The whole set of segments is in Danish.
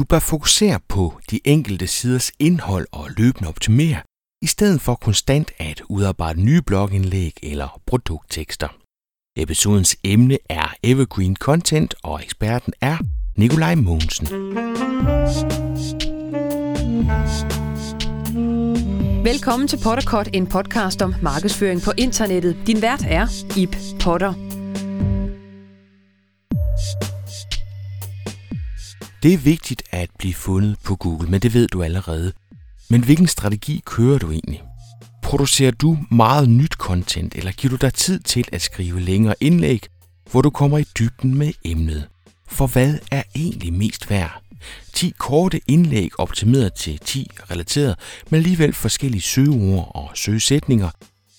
Du bør fokusere på de enkelte siders indhold og løbende optimere, i stedet for konstant at udarbejde nye blogindlæg eller produkttekster. Episodens emne er Evergreen Content, og eksperten er Nikolaj Mogensen. Velkommen til Potterkort, en podcast om markedsføring på internettet. Din vært er Ip Potter. Det er vigtigt at blive fundet på Google, men det ved du allerede. Men hvilken strategi kører du egentlig? Producerer du meget nyt content, eller giver du dig tid til at skrive længere indlæg, hvor du kommer i dybden med emnet? For hvad er egentlig mest værd? 10 korte indlæg optimeret til 10 relateret, men alligevel forskellige søgeord og søgesætninger,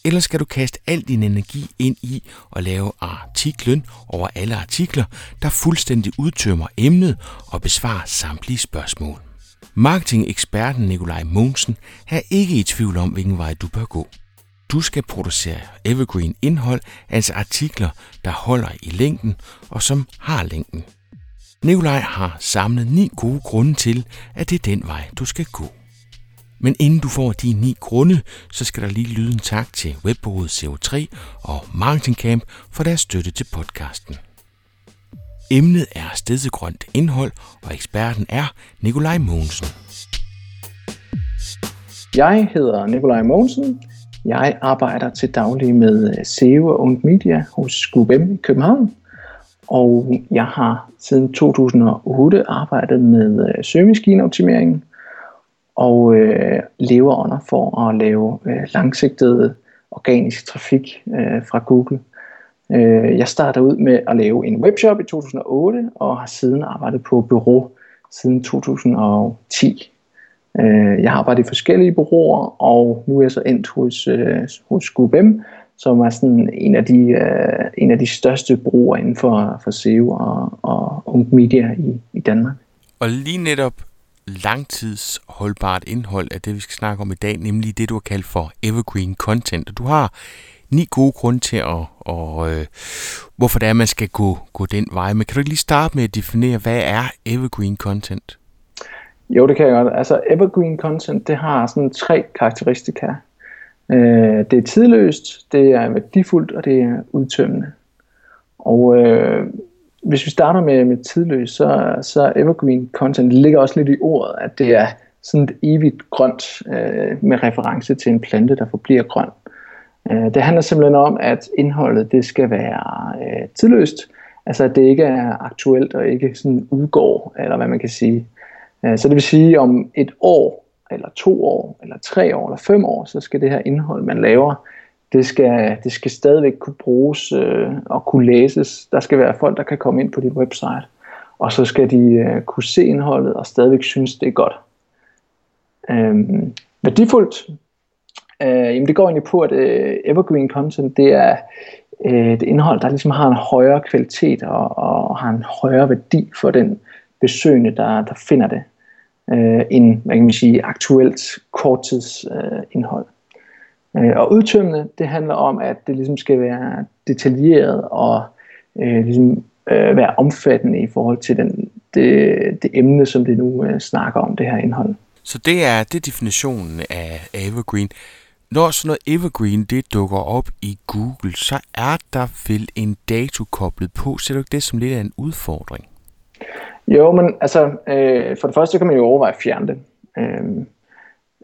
eller skal du kaste al din energi ind i at lave artiklen over alle artikler, der fuldstændig udtømmer emnet og besvarer samtlige spørgsmål? Marketing-eksperten Nikolaj Mogensen er ikke i tvivl om, hvilken vej du bør gå. Du skal producere evergreen indhold, altså artikler, der holder i længden og som har længden. Nikolaj har samlet ni gode grunde til, at det er den vej, du skal gå. Men inden du får de ni grunde, så skal der lige lyde en tak til webbureauet CO3 og Marketing Camp for deres støtte til podcasten. Emnet er stedsegrønt indhold, og eksperten er Nikolaj Mogensen. Jeg hedder Nikolaj Mogensen. Jeg arbejder til daglig med øh, SEO og Ungt Media hos Skubem i København. Og jeg har siden 2008 arbejdet med øh, søgemaskineoptimering og øh, lever under for at lave øh, langsigtet organisk trafik øh, fra Google. Øh, jeg startede ud med at lave en webshop i 2008 og har siden arbejdet på bureau siden 2010. Øh, jeg har arbejdet i forskellige bureauer, og nu er jeg så endt hos, øh, hos GUBM, som er sådan en af de, øh, en af de største brugere inden for, for SEO og, og ung media i, i Danmark. Og lige netop langtidsholdbart indhold er det, vi skal snakke om i dag, nemlig det, du har kaldt for evergreen content. Og du har ni gode grunde til, at, og, øh, hvorfor det er, at man skal gå, gå den vej. Men kan du ikke lige starte med at definere, hvad er evergreen content? Jo, det kan jeg godt. Altså, evergreen content, det har sådan tre karakteristika. Øh, det er tidløst, det er værdifuldt, og det er udtømmende. Og øh, hvis vi starter med, med tidløs, så, så evergreen content ligger også lidt i ordet, at det er sådan et evigt grønt øh, med reference til en plante, der forbliver grøn. Øh, det handler simpelthen om, at indholdet det skal være øh, tidløst, altså at det ikke er aktuelt og ikke sådan udgår, eller hvad man kan sige. Øh, så det vil sige, om et år, eller to år, eller tre år, eller fem år, så skal det her indhold, man laver, det skal, det skal stadigvæk kunne bruges øh, og kunne læses. Der skal være folk, der kan komme ind på dit website, og så skal de øh, kunne se indholdet og stadigvæk synes, det er godt. Øh, værdifuldt, øh, jamen det går egentlig på, at øh, evergreen content, det er øh, det indhold, der ligesom har en højere kvalitet og, og har en højere værdi for den besøgende, der, der finder det, øh, end hvad kan man sige, aktuelt korttidsindhold. Øh, indhold. Øh, og udtømmende, det handler om, at det ligesom skal være detaljeret og øh, ligesom, øh, være omfattende i forhold til den, det, det emne, som det nu øh, snakker om, det her indhold. Så det er, det er definitionen af evergreen. Når sådan noget evergreen det dukker op i Google, så er der vel en dato koblet på. Ser du ikke det som lidt af en udfordring? Jo, men altså, øh, for det første kan man jo overveje at fjerne det. Øh,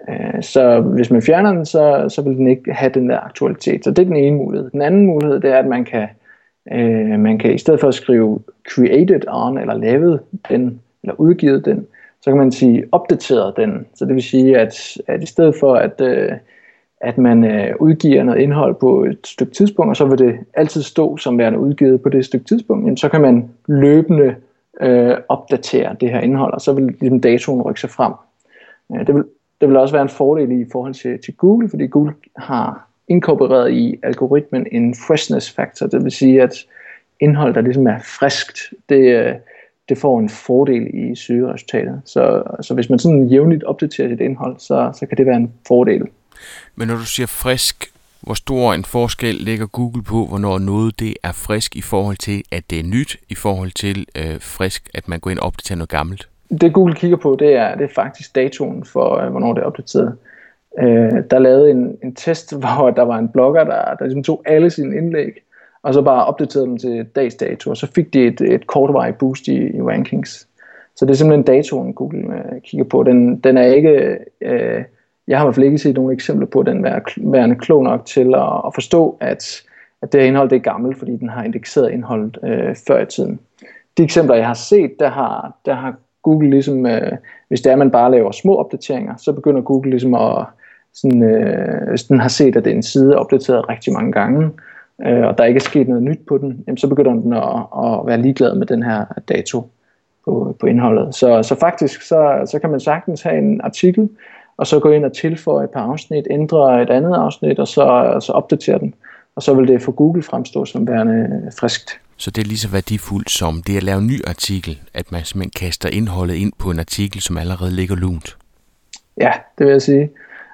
Øh, så hvis man fjerner den, så, så vil den ikke have den der aktualitet. Så det er den ene mulighed. Den anden mulighed, det er, at man kan, øh, man kan i stedet for at skrive created on, eller lavet den, eller udgivet den, så kan man sige opdateret den. Så det vil sige, at, at i stedet for, at, øh, at man øh, udgiver noget indhold på et stykke tidspunkt, og så vil det altid stå som værende udgivet på det stykke tidspunkt, jamen, så kan man løbende øh, opdatere det her indhold, og så vil ligesom datoen rykke sig frem. Øh, det vil det vil også være en fordel i forhold til, til Google, fordi Google har inkorporeret i algoritmen en freshness factor, det vil sige, at indhold, der ligesom er friskt, det, øh, det får en fordel i søgeresultatet. Så, så hvis man sådan jævnligt opdaterer sit indhold, så, så kan det være en fordel. Men når du siger frisk, hvor stor en forskel lægger Google på, hvornår noget det er frisk i forhold til, at det er nyt, i forhold til øh, frisk, at man går ind og opdaterer noget gammelt? Det Google kigger på, det er, det er faktisk datoen for, øh, hvornår det er opdateret. Øh, der lavede en, en test, hvor der var en blogger, der, der ligesom tog alle sine indlæg, og så bare opdaterede dem til dags dato, og så fik de et, et kortvarigt boost i, i rankings. Så det er simpelthen datoen, Google øh, kigger på. Den, den er ikke, øh, jeg har i hvert fald ikke set nogen eksempler på den værende klog nok til at, at forstå, at, at det her indhold det er gammelt, fordi den har indekseret indholdet øh, før i tiden. De eksempler, jeg har set, der har, der har Google ligesom, øh, hvis det er, at man bare laver små opdateringer, så begynder Google ligesom at, sådan, øh, hvis den har set, at det er en side opdateret rigtig mange gange, øh, og der ikke er sket noget nyt på den, jamen, så begynder den at, at være ligeglad med den her dato på, på indholdet. Så, så faktisk så, så kan man sagtens have en artikel, og så gå ind og tilføje et par afsnit, ændre et andet afsnit, og så, så opdatere den. Og så vil det for Google fremstå som værende friskt. Så det er lige så værdifuldt som det at lave en ny artikel, at man simpelthen kaster indholdet ind på en artikel, som allerede ligger lunt. Ja, det vil jeg sige.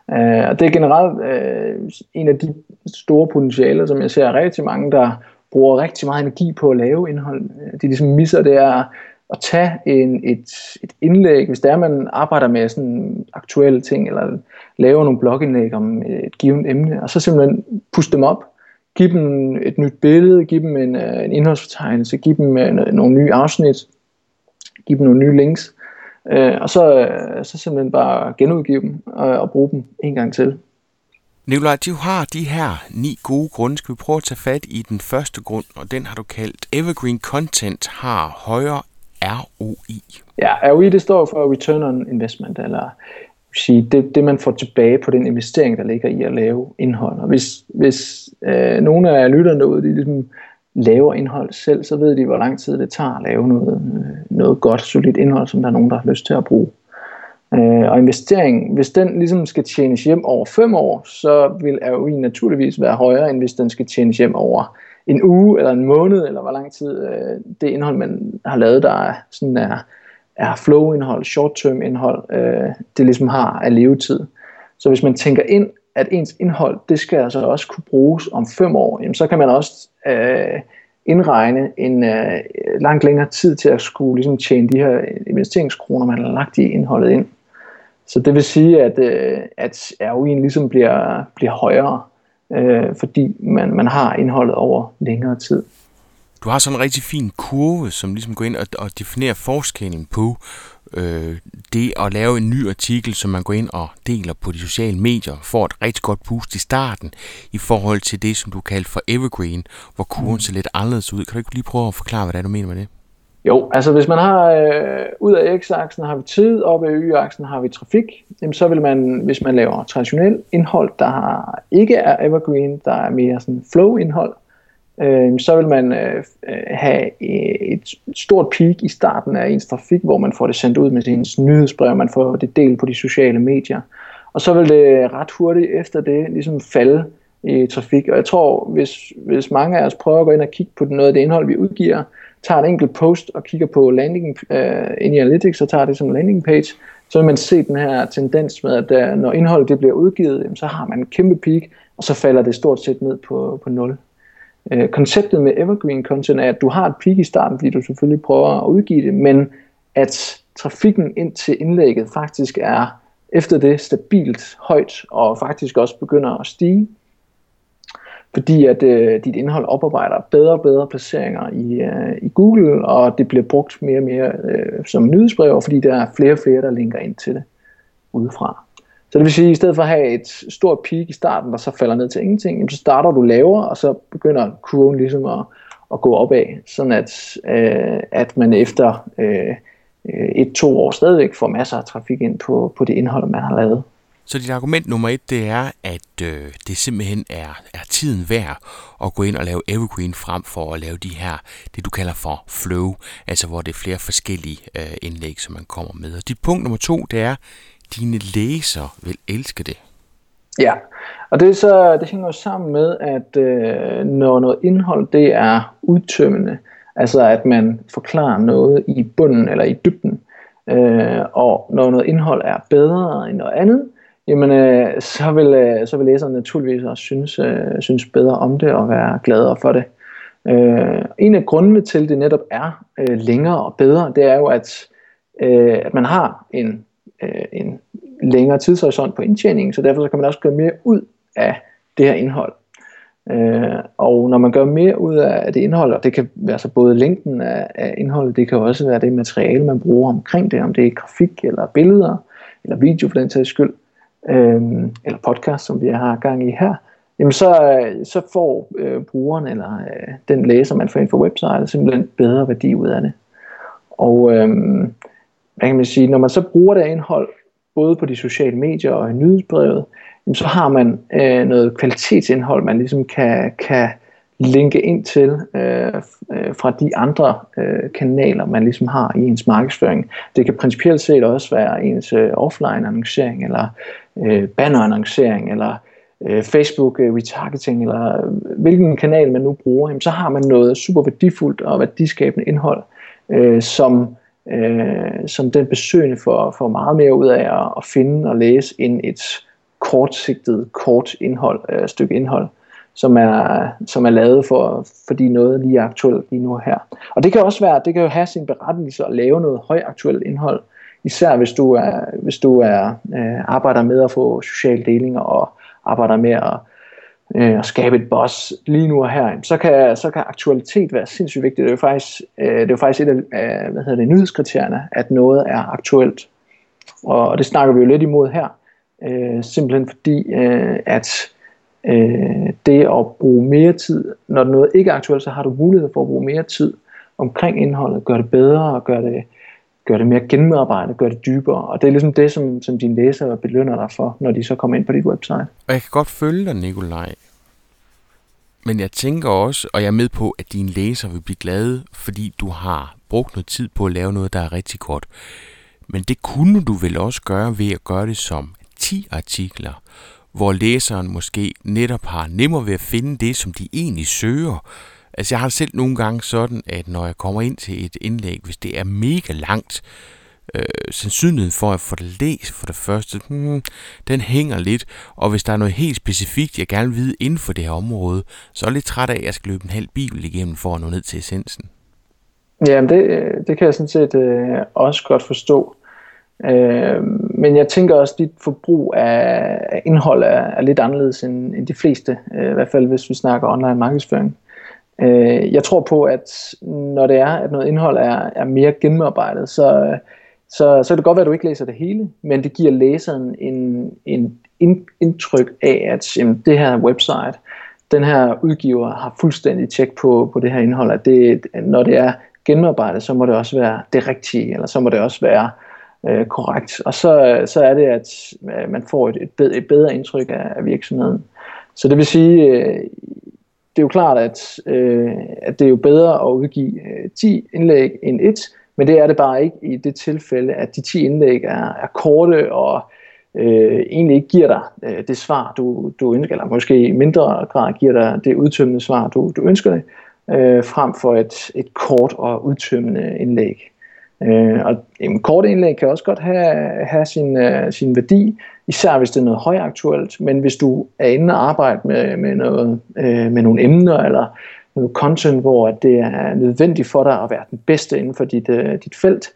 Uh, og det er generelt uh, en af de store potentialer, som jeg ser rigtig mange, der bruger rigtig meget energi på at lave indhold. Øh, de ligesom misser, det er at tage en, et, et indlæg, hvis der man arbejder med sådan aktuelle ting, eller laver nogle blogindlæg om et givet emne, og så simpelthen puste dem op, give dem et nyt billede, give dem en, øh, en indholdsfortegnelse, give dem øh, nogle nye afsnit, give dem nogle nye links, øh, og så, øh, så simpelthen bare genudgive dem og, og bruge dem en gang til. Nikolaj, du har de her ni gode grunde. Skal vi prøve at tage fat i den første grund, og den har du kaldt Evergreen Content har højere ROI. Ja, ROI det står for Return on Investment, eller sige, det, det man får tilbage på den investering, der ligger i at lave indhold. Og hvis, hvis øh, nogle af lytterne derude, de ligesom laver indhold selv, så ved de, hvor lang tid det tager at lave noget, øh, noget godt, solidt indhold, som der er nogen, der har lyst til at bruge. Øh, og investering, hvis den ligesom skal tjenes hjem over fem år, så vil ROI naturligvis være højere, end hvis den skal tjenes hjem over en uge eller en måned, eller hvor lang tid øh, det indhold, man har lavet, der er, sådan er, er flow-indhold, short-term indhold, øh, det ligesom har af levetid. Så hvis man tænker ind, at ens indhold, det skal altså også kunne bruges om fem år, jamen, så kan man også øh, indregne en øh, langt længere tid til at skulle ligesom tjene de her investeringskroner, man har lagt i indholdet ind. Så det vil sige, at, øh, at ROI'en ligesom bliver, bliver højere øh, fordi man, man har indholdet over længere tid. Du har sådan en rigtig fin kurve, som ligesom går ind og, og definerer forskellen på øh, det at lave en ny artikel, som man går ind og deler på de sociale medier, får et rigtig godt boost i starten, i forhold til det, som du kalder for evergreen, hvor kurven mm. ser lidt anderledes ud. Kan du ikke lige prøve at forklare, hvad det er, du mener med det? Jo, altså hvis man har øh, ud af x-aksen har vi tid, op af y-aksen har vi trafik, jamen så vil man, hvis man laver traditionel indhold, der har, ikke er evergreen, der er mere sådan flow-indhold, øh, så vil man øh, øh have øh, et stort peak i starten af ens trafik, hvor man får det sendt ud med ens nyhedsbrev, man får det delt på de sociale medier. Og så vil det ret hurtigt efter det ligesom falde i trafik. Og jeg tror, hvis, hvis mange af os prøver at gå ind og kigge på noget af det indhold, vi udgiver, tager et enkelt post og kigger på landing uh, ind i Analytics, så tager det som landing page, så vil man se den her tendens med, at der, når indholdet det bliver udgivet, så har man en kæmpe peak, og så falder det stort set ned på, på 0. Øh, konceptet med evergreen content er, at du har et peak i starten, fordi du selvfølgelig prøver at udgive det, men at trafikken ind til indlægget faktisk er efter det stabilt højt, og faktisk også begynder at stige fordi at øh, dit indhold oparbejder bedre og bedre placeringer i, øh, i Google, og det bliver brugt mere og mere øh, som nyhedsbrev, fordi der er flere og flere, der linker ind til det udefra. Så det vil sige, at i stedet for at have et stort peak i starten, der så falder ned til ingenting, så starter du lavere, og så begynder kurven ligesom at, at gå opad, sådan at, øh, at man efter øh, et-to år stadigvæk får masser af trafik ind på, på det indhold, man har lavet. Så dit argument nummer et, det er, at øh, det simpelthen er, er tiden værd at gå ind og lave evergreen frem for at lave de her, det du kalder for flow, altså hvor det er flere forskellige øh, indlæg, som man kommer med. Og dit punkt nummer to, det er, dine læser vil elske det. Ja, og det, er så, det hænger jo sammen med, at øh, når noget indhold det er udtømmende, altså at man forklarer noget i bunden eller i dybden, øh, og når noget indhold er bedre end noget andet, jamen øh, så, vil, øh, så vil læseren naturligvis også synes, øh, synes bedre om det og være gladere for det. Øh, en af grundene til, at det netop er øh, længere og bedre, det er jo, at øh, at man har en, øh, en længere tidshorisont på indtjeningen, så derfor så kan man også gøre mere ud af det her indhold. Øh, og når man gør mere ud af det indhold, og det kan være så både længden af, af indholdet, det kan også være det materiale, man bruger omkring det, om det er grafik eller billeder, eller video for den sags skyld, øh, eller podcast, som vi har gang i her, jamen så, så får øh, brugeren eller øh, den læser, man får ind for website, simpelthen bedre værdi ud af det. Og øh, hvad kan man sige, når man så bruger det indhold, både på de sociale medier og i nyhedsbrevet, jamen så har man øh, noget kvalitetsindhold, man ligesom kan, kan linke ind til øh, øh fra de andre øh, kanaler, man ligesom har i ens markedsføring. Det kan principielt set også være ens øh, offline annoncering, eller øh, banner annoncering, eller øh, Facebook øh, retargeting, eller øh, hvilken kanal man nu bruger, jamen, så har man noget super værdifuldt og værdiskabende indhold, øh, som, øh, som den besøgende får, får meget mere ud af at, at finde og læse end et kortsigtet, kort indhold, øh, stykke indhold, som er, som er lavet for, fordi noget lige er aktuelt lige nu og her. Og det kan også være, det kan jo have sin berettigelse at lave noget højaktuelt indhold, især hvis du er, hvis du er øh, arbejder med at få social delinger og arbejder med at, øh, at skabe et boss lige nu og her, så kan, så kan aktualitet være sindssygt vigtigt. Det er jo faktisk, øh, det er jo faktisk et af øh, hvad hedder det, nyhedskriterierne, at noget er aktuelt. Og, og det snakker vi jo lidt imod her. Øh, simpelthen fordi, øh, at øh, det at bruge mere tid, når noget ikke er aktuelt, så har du mulighed for at bruge mere tid omkring indholdet, gøre det bedre og gøre det, gøre det mere gennemarbejdet, gøre det dybere. Og det er ligesom det, som, som dine læsere belønner dig for, når de så kommer ind på dit website. Og jeg kan godt følge dig, Nikolaj. Men jeg tænker også, og jeg er med på, at dine læsere vil blive glade, fordi du har brugt noget tid på at lave noget, der er rigtig godt. Men det kunne du vel også gøre ved at gøre det som 10 artikler, hvor læseren måske netop har nemmere ved at finde det, som de egentlig søger. Altså jeg har selv nogle gange sådan, at når jeg kommer ind til et indlæg, hvis det er mega langt, øh, sandsynligheden for at få det læst for det første, hmm, den hænger lidt. Og hvis der er noget helt specifikt, jeg gerne vil vide inden for det her område, så er jeg lidt træt af, at jeg skal løbe en halv bibel igennem for at nå ned til essensen. Ja, det, det kan jeg sådan set øh, også godt forstå. Øh, men jeg tænker også, at dit forbrug af, af indhold er, er lidt anderledes end, end de fleste, øh, i hvert fald hvis vi snakker online markedsføring. Øh, Øh, jeg tror på, at når det er, at noget indhold er, er mere gennemarbejdet, så, så, så kan det godt være, at du ikke læser det hele, men det giver læseren en, en indtryk af, at jamen, det her website, den her udgiver har fuldstændig tjek på, på det her indhold, at det, når det er gennemarbejdet, så må det også være det rigtige, eller så må det også være øh, korrekt. Og så, så er det, at øh, man får et, et, bedre, et bedre indtryk af, af virksomheden. Så det vil sige, øh, det er jo klart, at, øh, at det er jo bedre at udgive øh, 10 indlæg end et, men det er det bare ikke i det tilfælde, at de 10 indlæg er, er korte og øh, egentlig ikke giver dig øh, det svar, du, du ønsker, eller måske i mindre grad giver dig det udtømmende svar, du, du ønsker det, øh, frem for et, et kort og udtømmende indlæg. Øh, og en kort indlæg kan også godt have, have sin, øh, sin værdi, især hvis det er noget højaktuelt, men hvis du er inde og arbejde med, med, noget, øh, med nogle emner eller noget content, hvor det er nødvendigt for dig at være den bedste inden for dit, øh, dit felt,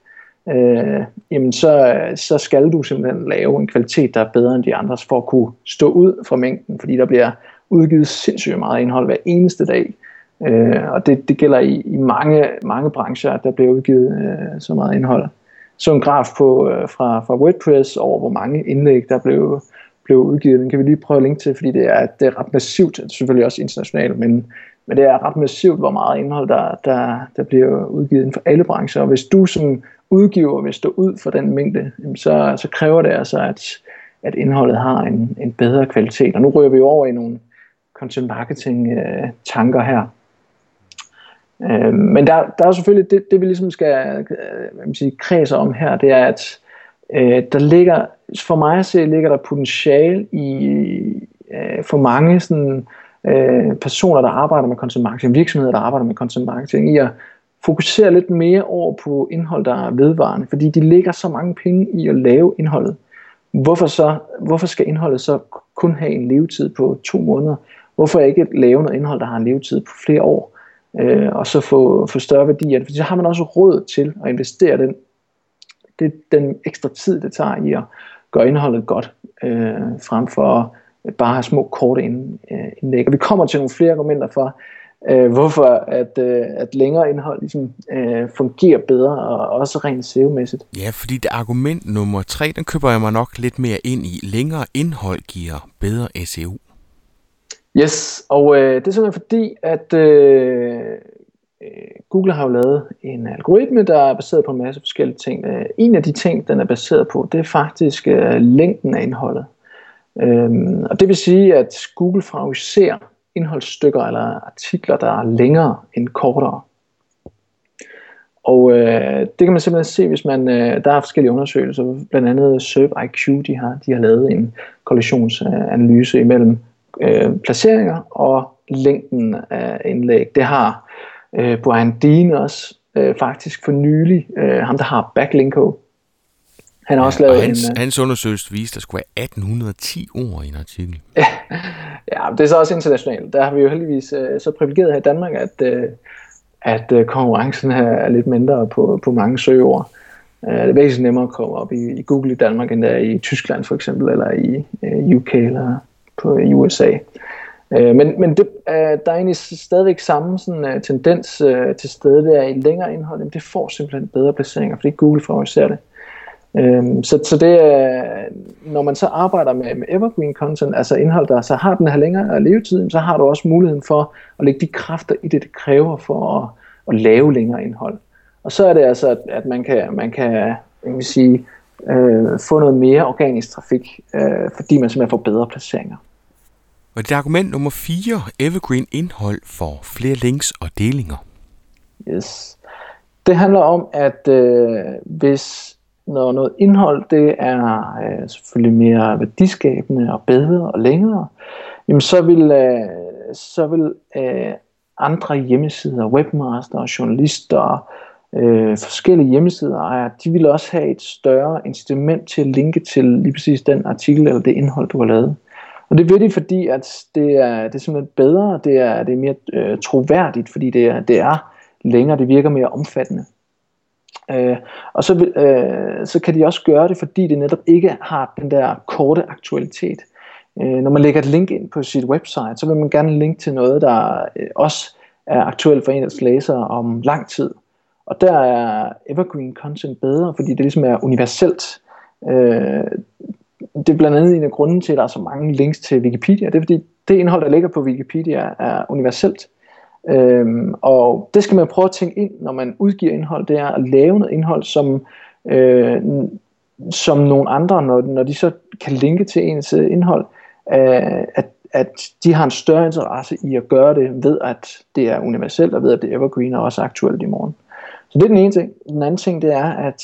øh, jamen så, så skal du simpelthen lave en kvalitet, der er bedre end de andres, for at kunne stå ud fra mængden, fordi der bliver udgivet sindssygt meget indhold hver eneste dag. Øh, og det, det gælder i, i mange, mange brancher, at der bliver udgivet øh, så meget indhold. Så en graf på, øh, fra, fra WordPress over, hvor mange indlæg, der blev, blev udgivet. Den kan vi lige prøve at linke til, fordi det er, det er ret massivt, selvfølgelig også internationalt, men, men det er ret massivt, hvor meget indhold, der, der, der bliver udgivet inden for alle brancher. Og hvis du som udgiver vil stå ud for den mængde, så, så kræver det altså, at, at indholdet har en, en bedre kvalitet. Og nu rører vi over i nogle content marketing øh, tanker her. Øh, men der, der er selvfølgelig det, det vi ligesom skal øh, hvad man siger, kredse om her, det er, at øh, der ligger, for mig at se, ligger der potentiale i øh, for mange sådan, øh, personer, der arbejder med content marketing, virksomheder, der arbejder med content marketing, i at fokusere lidt mere over på indhold, der er vedvarende, fordi de lægger så mange penge i at lave indholdet. Hvorfor, så, hvorfor skal indholdet så kun have en levetid på to måneder? Hvorfor ikke lave noget indhold, der har en levetid på flere år? Øh, og så få, få større værdier. For så har man også råd til at investere den Det den ekstra tid, det tager i at gøre indholdet godt, øh, frem for bare at have små korte øh, indlæg. Og vi kommer til nogle flere argumenter for, øh, hvorfor at, øh, at længere indhold ligesom, øh, fungerer bedre, og også rent SEO-mæssigt. Ja, fordi det argument nummer tre, den køber jeg mig nok lidt mere ind i. Længere indhold giver bedre SEO. Yes, og øh, det er simpelthen fordi, at øh, øh, Google har jo lavet en algoritme, der er baseret på en masse forskellige ting. Øh, en af de ting, den er baseret på, det er faktisk øh, længden af indholdet. Øh, og det vil sige, at Google favoriserer indholdsstykker eller artikler, der er længere end kortere. Og øh, det kan man simpelthen se, hvis man, øh, der er forskellige undersøgelser, blandt andet SERP de har, de har lavet en kollisionsanalyse imellem øh, placeringer og længden af indlæg. Det har øh, Brian Dean også øh, faktisk for nylig, øh, ham der har Backlinko. Han har ja, også lavet hans, en... Uh, hans undersøgelse viste, at der skulle være 1810 ord i en artikel. Ja, ja, det er så også internationalt. Der har vi jo heldigvis uh, så privilegeret her i Danmark, at, uh, at uh, konkurrencen er lidt mindre på, på mange søgeord. Uh, det er væsentligt nemmere at komme op i, i Google i Danmark, end der i Tyskland for eksempel, eller i uh, UK eller på i USA. Øh, men men det, øh, der er egentlig stadigvæk samme sådan, øh, tendens øh, til stede der i længere indhold. Jamen, det får simpelthen bedre placeringer, fordi Google favoriserer det. Øhm, så, så det er, når man så arbejder med, med evergreen content, altså indhold, der så har den her længere levetid, så har du også muligheden for at lægge de kræfter i det, det kræver for at, at lave længere indhold. Og så er det altså, at, at man kan, man kan jeg vil sige, øh, få noget mere organisk trafik, øh, fordi man simpelthen får bedre placeringer. Og det er argument nummer 4, evergreen indhold for flere links og delinger. Yes. Det handler om, at øh, hvis når noget indhold det er øh, selvfølgelig mere værdiskabende og bedre og længere, jamen så vil, øh, så vil øh, andre hjemmesider, webmaster og journalister, øh, forskellige hjemmesider de vil også have et større incitament til at linke til lige præcis den artikel eller det indhold, du har lavet. Og det vil de, fordi at det er, det er simpelthen bedre, det er, det er mere øh, troværdigt, fordi det er, det er længere, det virker mere omfattende. Øh, og så, øh, så kan de også gøre det, fordi det netop ikke har den der korte aktualitet. Øh, når man lægger et link ind på sit website, så vil man gerne linke til noget, der øh, også er aktuelt for ens læsere om lang tid. Og der er evergreen content bedre, fordi det ligesom er universelt. Øh, det er blandt andet en af grunden til, at der er så mange links til Wikipedia. Det er fordi, det indhold, der ligger på Wikipedia, er universelt. Øhm, og det skal man prøve at tænke ind, når man udgiver indhold, det er at lave noget indhold, som, øh, som nogle andre, når, når de så kan linke til ens indhold, øh, at, at de har en større interesse i at gøre det ved, at det er universelt, og ved, at det er evergreen og også aktuelt i morgen. Så det er den ene ting. Den anden ting, det er, at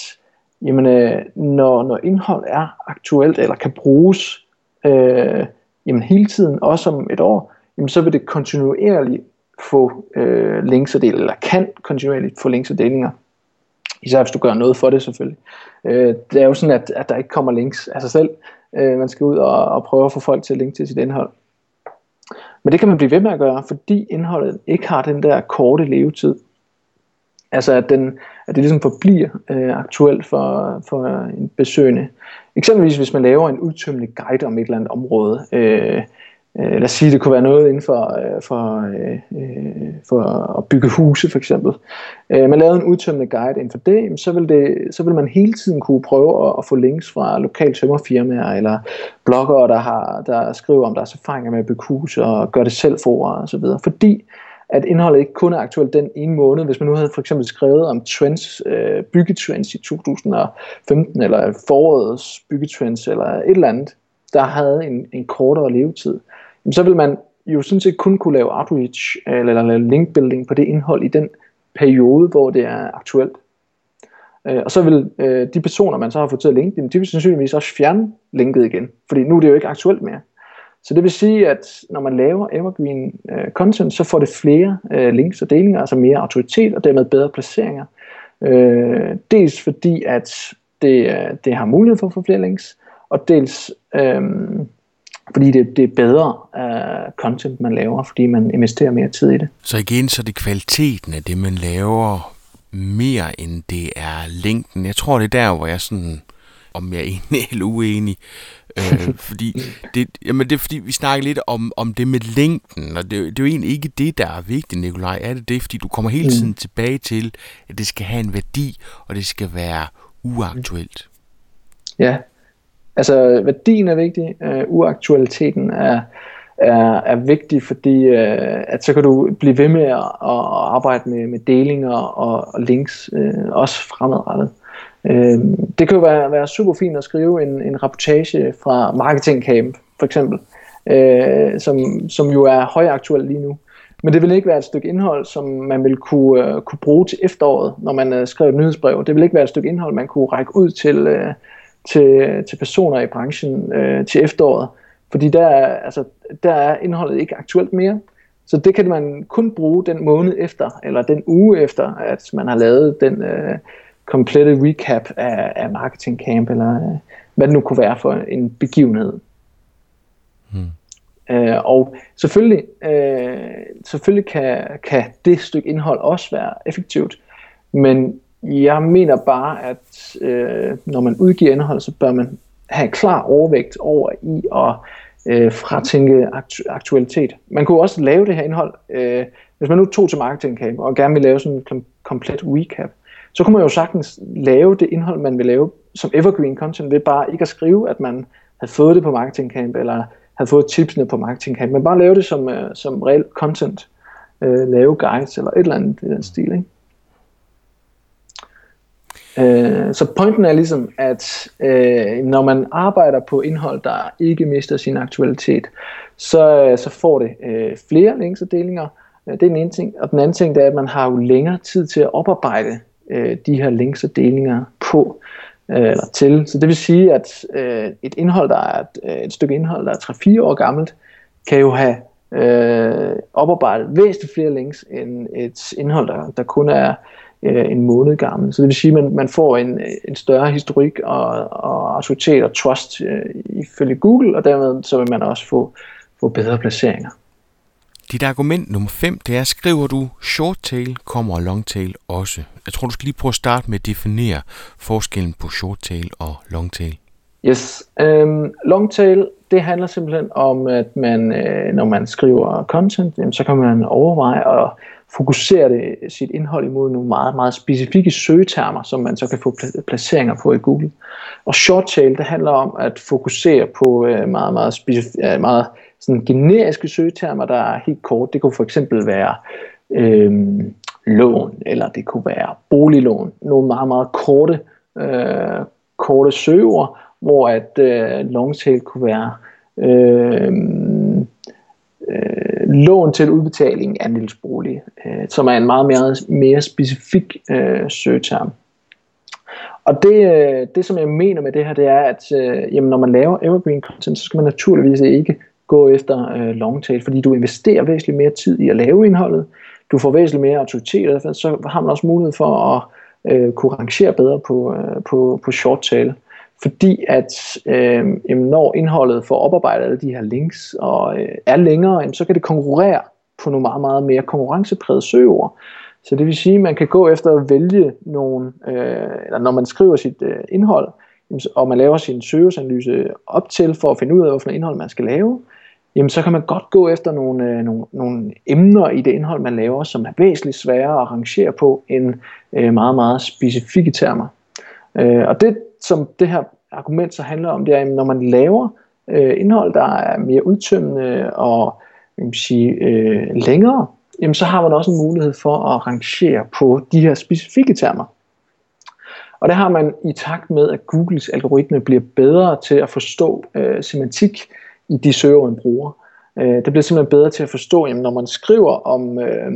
jamen, øh, når, når indhold er aktuelt, eller kan bruges øh, jamen, hele tiden, også om et år, jamen, så vil det kontinuerligt få øh, links og del, eller kan kontinuerligt få links og delinger. Især hvis du gør noget for det selvfølgelig. Øh, det er jo sådan, at, at der ikke kommer links af sig selv. Øh, man skal ud og, og prøve at få folk til at linke til sit indhold. Men det kan man blive ved med at gøre, fordi indholdet ikke har den der korte levetid. Altså at, den, at det ligesom forbliver øh, aktuelt for, for en besøgende. Eksempelvis hvis man laver en udtømmende guide om et eller andet område, øh, øh, lad os sige, det kunne være noget inden for, øh, for, øh, øh for at bygge huse for eksempel. Øh, man lavede en udtømmende guide inden for det, så vil, det, så vil man hele tiden kunne prøve at, at få links fra lokale tømmerfirmaer eller bloggere, der, har, der skriver om deres erfaringer med at bygge huse og gøre det selv for og så videre. Fordi at indholdet ikke kun er aktuelt den ene måned. Hvis man nu havde for eksempel skrevet om trends, øh, byggetrends i 2015, eller forårets byggetrends, eller et eller andet, der havde en, en kortere levetid, så vil man jo sådan set kun kunne lave outreach eller, eller link building på det indhold i den periode, hvor det er aktuelt. Øh, og så vil øh, de personer, man så har fået til at linke dem, de vil sandsynligvis også fjerne linket igen, fordi nu er det jo ikke aktuelt mere. Så det vil sige, at når man laver evergreen øh, content, så får det flere øh, links og delinger, altså mere autoritet og dermed bedre placeringer. Øh, dels fordi, at det, øh, det har mulighed for at få flere links, og dels øh, fordi det, det er bedre øh, content, man laver, fordi man investerer mere tid i det. Så igen, så er det kvaliteten af det, man laver, mere end det er længden. Jeg tror, det er der, hvor jeg sådan, om jeg er enig eller uenig, øh, fordi det, jamen det er fordi, vi snakker lidt om, om det med længden, og det, det er jo egentlig ikke det, der er vigtigt, Nikolaj. Er det det? Fordi du kommer hele tiden mm. tilbage til, at det skal have en værdi, og det skal være uaktuelt. Ja, altså værdien er vigtig, uh, uaktualiteten er, er, er vigtig, fordi uh, at så kan du blive ved med at, at arbejde med, med delinger og, og links, uh, også fremadrettet. Øh, det kan jo være, være super fint at skrive en, en rapportage fra Marketing Camp, for eksempel, øh, som, som jo er højaktuel lige nu. Men det vil ikke være et stykke indhold, som man vil kunne, uh, kunne bruge til efteråret, når man uh, skriver et nyhedsbrev. Det vil ikke være et stykke indhold, man kunne række ud til, uh, til, til personer i branchen uh, til efteråret. Fordi der, altså, der er indholdet ikke aktuelt mere. Så det kan man kun bruge den måned efter, eller den uge efter, at man har lavet den, uh, komplette recap af, af Marketing Camp, eller øh, hvad det nu kunne være for en begivenhed. Hmm. Øh, og selvfølgelig, øh, selvfølgelig kan, kan det stykke indhold også være effektivt, men jeg mener bare, at øh, når man udgiver indhold, så bør man have klar overvægt over i at øh, fratænke aktu- aktualitet. Man kunne også lave det her indhold, øh, hvis man nu tog til Marketing Camp og gerne vil lave sådan en kom- komplet recap, så kunne man jo sagtens lave det indhold, man vil lave som evergreen content, ved bare ikke at skrive, at man havde fået det på Marketing Camp, eller havde fået tipsene på Marketing Camp, men bare lave det som, uh, som reelt content, uh, lave guides eller et eller andet i den stil. Ikke? Uh, så pointen er ligesom, at uh, når man arbejder på indhold, der ikke mister sin aktualitet, så, så får det uh, flere links og delinger. Uh, det er den ene ting. Og den anden ting, det er, at man har jo længere tid til at oparbejde øh, de her links og delinger på øh, eller til. Så det vil sige, at øh, et indhold, der er et, øh, et stykke indhold, der er 3-4 år gammelt, kan jo have øh, oparbejdet væsentligt flere links end et indhold, der, der kun er øh, en måned gammel. Så det vil sige, at man, man får en, en større historik og, og autoritet og trust øh, ifølge Google, og dermed så vil man også få, få bedre placeringer. Dit argument nummer 5, det er, skriver du short tail, kommer long tail også. Jeg tror, du skal lige prøve at starte med at definere forskellen på short tail og long tail. Yes, um, long tail, det handler simpelthen om, at man, øh, når man skriver content, jamen, så kan man overveje at fokusere det, sit indhold imod nogle meget, meget specifikke søgetermer, som man så kan få placeringer på i Google. Og short tail, det handler om at fokusere på øh, meget, meget, specif- øh, meget sådan generiske søgetermer, der er helt kort. Det kunne for eksempel være øh, lån, eller det kunne være boliglån. Nogle meget, meget korte, øh, korte søger, hvor at øh, longtail kunne være øh, øh, lån til udbetaling af andelsbolig, øh, som er en meget mere, mere specifik øh, søgeterm. Og det, øh, det, som jeg mener med det her, det er, at øh, jamen, når man laver evergreen content, så skal man naturligvis ikke gå efter øh, longtail, fordi du investerer væsentligt mere tid i at lave indholdet, du får væsentligt mere autoritet, og så har man også mulighed for at øh, kunne rangere bedre på, øh, på, på short tail. Fordi at øh, jamen, når indholdet får oparbejdet alle de her links og øh, er længere, jamen, så kan det konkurrere på nogle meget, meget mere konkurrenceprægede søgeord. Så det vil sige, at man kan gå efter at vælge nogle, øh, eller når man skriver sit øh, indhold, og man laver sin søgeanalyse op til for at finde ud af, hvilken indhold man skal lave, jamen så kan man godt gå efter nogle, øh, nogle, nogle emner i det indhold, man laver, som er væsentligt sværere at rangere på end øh, meget, meget specifikke termer. Øh, og det, som det her argument så handler om, det er, at når man laver øh, indhold, der er mere udtømmende og jeg vil sige, øh, længere, jamen så har man også en mulighed for at rangere på de her specifikke termer. Og det har man i takt med, at Googles algoritme bliver bedre til at forstå øh, semantik i de søger, man bruger. Øh, det bliver simpelthen bedre til at forstå, jamen, når man skriver om, øh,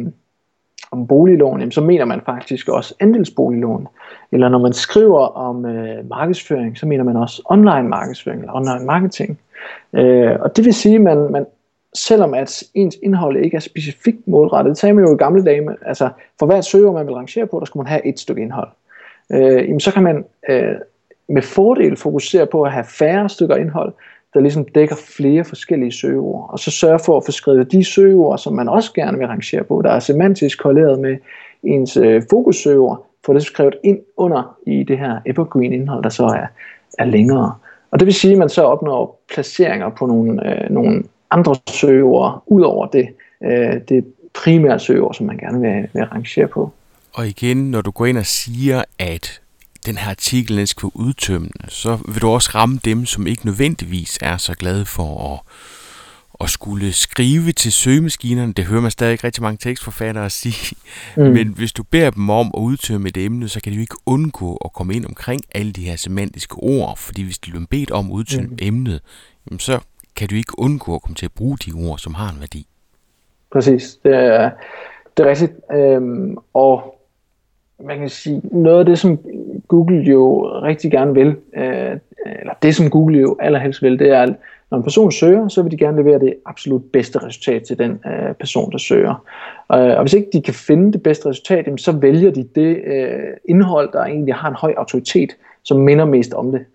om boliglån, jamen, så mener man faktisk også andelsboliglån. Eller når man skriver om øh, markedsføring, så mener man også online markedsføring eller online marketing. Øh, og det vil sige, at man, man, selvom at ens indhold ikke er specifikt målrettet, det sagde man jo i gamle dage, altså for hvert søger man vil rangere på, der skulle man have et stykke indhold. Øh, jamen, så kan man øh, med fordel fokusere på at have færre stykker indhold, der ligesom dækker flere forskellige søgeord, og så sørge for at få skrevet de søgeord, som man også gerne vil rangere på, der er semantisk korreleret med ens øh, fokussøgeord, få det skrevet ind under i det her evergreen indhold, der så er, er længere. Og det vil sige, at man så opnår placeringer på nogle, øh, nogle andre søgeord, ud over det, øh, det primære søgeord, som man gerne vil, vil rangere på. Og igen, når du går ind og siger, at den her artikel skal være udtømmende, så vil du også ramme dem, som ikke nødvendigvis er så glade for at, at skulle skrive til søgemaskinerne. Det hører man stadig rigtig mange tekstforfattere sige. Mm. Men hvis du beder dem om at udtømme et emne, så kan de jo ikke undgå at komme ind omkring alle de her semantiske ord. Fordi hvis de bliver bedt om at udtømme mm. emnet, jamen så kan du ikke undgå at komme til at bruge de ord, som har en værdi. Præcis. Det er, det er rigtigt. Øhm, og man kan sige, noget af det, som Google jo rigtig gerne vil, øh, eller det, som Google jo allerhelst vil, det er, at når en person søger, så vil de gerne levere det absolut bedste resultat til den øh, person, der søger. Øh, og hvis ikke de kan finde det bedste resultat, så vælger de det øh, indhold, der egentlig har en høj autoritet, som minder mest om det.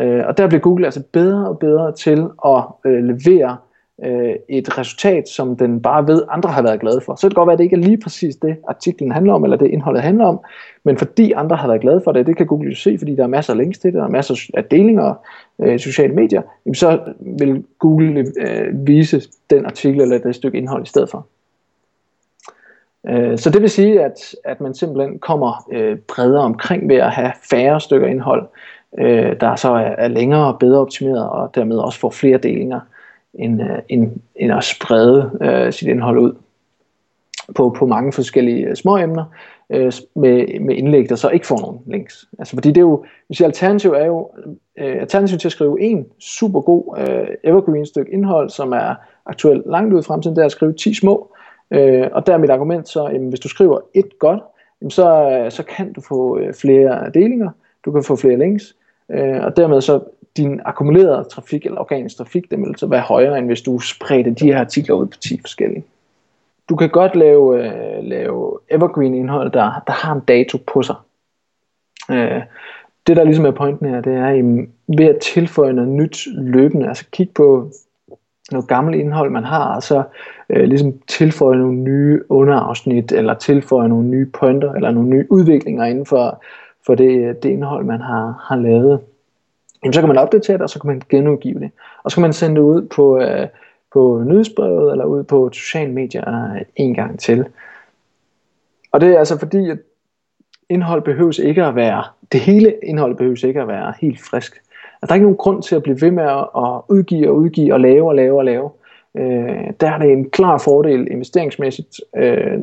Øh, og der bliver Google altså bedre og bedre til at øh, levere øh, et resultat, som den bare ved, andre har været glade for. Så kan godt være, at det ikke er lige præcis det, artiklen handler om, eller det indholdet handler om, men fordi andre har været glade for det, det kan Google jo se, fordi der er masser af links til det, der er masser af delinger øh, i sociale medier, så vil Google øh, vise den artikel eller det stykke indhold i stedet for. Øh, så det vil sige, at, at man simpelthen kommer øh, bredere omkring ved at have færre stykker indhold, øh, der så er, er længere og bedre optimeret, og dermed også får flere delinger end, øh, end, end at sprede øh, sit indhold ud på, på mange forskellige øh, små emner øh, med, med indlæg, der så ikke får nogen links. Altså fordi det er jo, hvis alternativ er jo, øh, alternativ til at skrive en super god øh, evergreen stykke indhold, som er aktuelt langt ud i fremtiden, det er at skrive 10 små, øh, og der er mit argument så, jamen, hvis du skriver et godt, jamen, så, øh, så kan du få øh, flere delinger, du kan få flere links, øh, og dermed så din akkumulerede trafik eller organisk trafik, det vil så være højere, end hvis du spredte de her artikler ud på 10 forskellige. Du kan godt lave, øh, lave evergreen indhold, der, der har en dato på sig. Øh, det der ligesom er pointen her, det er at ved at tilføje noget nyt løbende, altså kig på noget gammelt indhold, man har, og så øh, ligesom tilføje nogle nye underafsnit, eller tilføje nogle nye pointer, eller nogle nye udviklinger inden for, for det, det indhold, man har, har lavet jamen, så kan man opdatere det, og så kan man genudgive det. Og så kan man sende det ud på, øh, på nyhedsbrevet eller ud på sociale medier en gang til. Og det er altså fordi, at indhold behøves ikke at være, det hele indhold behøves ikke at være helt frisk. Altså, der er ikke nogen grund til at blive ved med at udgive og udgive og lave og lave og lave. Øh, der er det en klar fordel investeringsmæssigt, øh,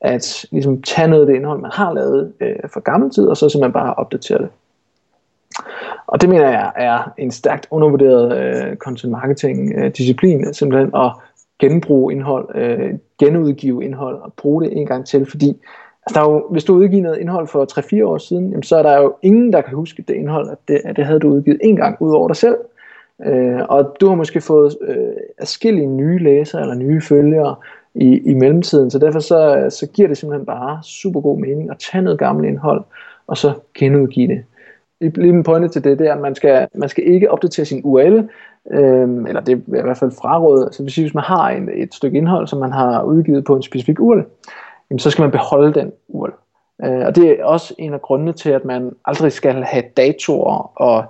at ligesom tage noget af det indhold, man har lavet øh, for gammel tid, og så simpelthen bare opdatere det. Og det mener jeg er en stærkt undervurderet øh, content marketing øh, disciplin, simpelthen at genbruge indhold, øh, genudgive indhold og bruge det en gang til, fordi altså, der er jo, hvis du udgiver noget indhold for 3-4 år siden, jamen, så er der jo ingen, der kan huske det indhold, at det, at det havde du udgivet en gang ud over dig selv. Øh, og du har måske fået øh, afskillige nye læsere eller nye følgere i, i mellemtiden, så derfor så, så giver det simpelthen bare super god mening at tage noget gammelt indhold, og så genudgive det lige min pointe til det, det er, at man skal, man skal ikke opdatere sin URL, øhm, eller det er i hvert fald frarådet. Altså hvis, hvis man har en, et stykke indhold, som man har udgivet på en specifik URL, jamen, så skal man beholde den URL. Øh, og det er også en af grundene til, at man aldrig skal have datoer og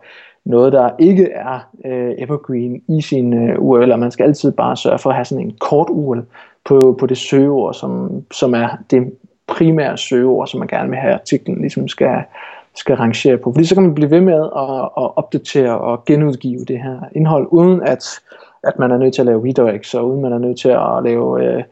noget, der ikke er øh, evergreen i sin øh, URL, og man skal altid bare sørge for at have sådan en kort URL på, på det søgeord, som, som er det primære søgeord, som man gerne vil have artiklen ligesom skal, skal rangere på. Fordi så kan man blive ved med at, at opdatere og genudgive det her indhold, uden at, at man er nødt til at lave redirects, og uden man er nødt til at lave øh,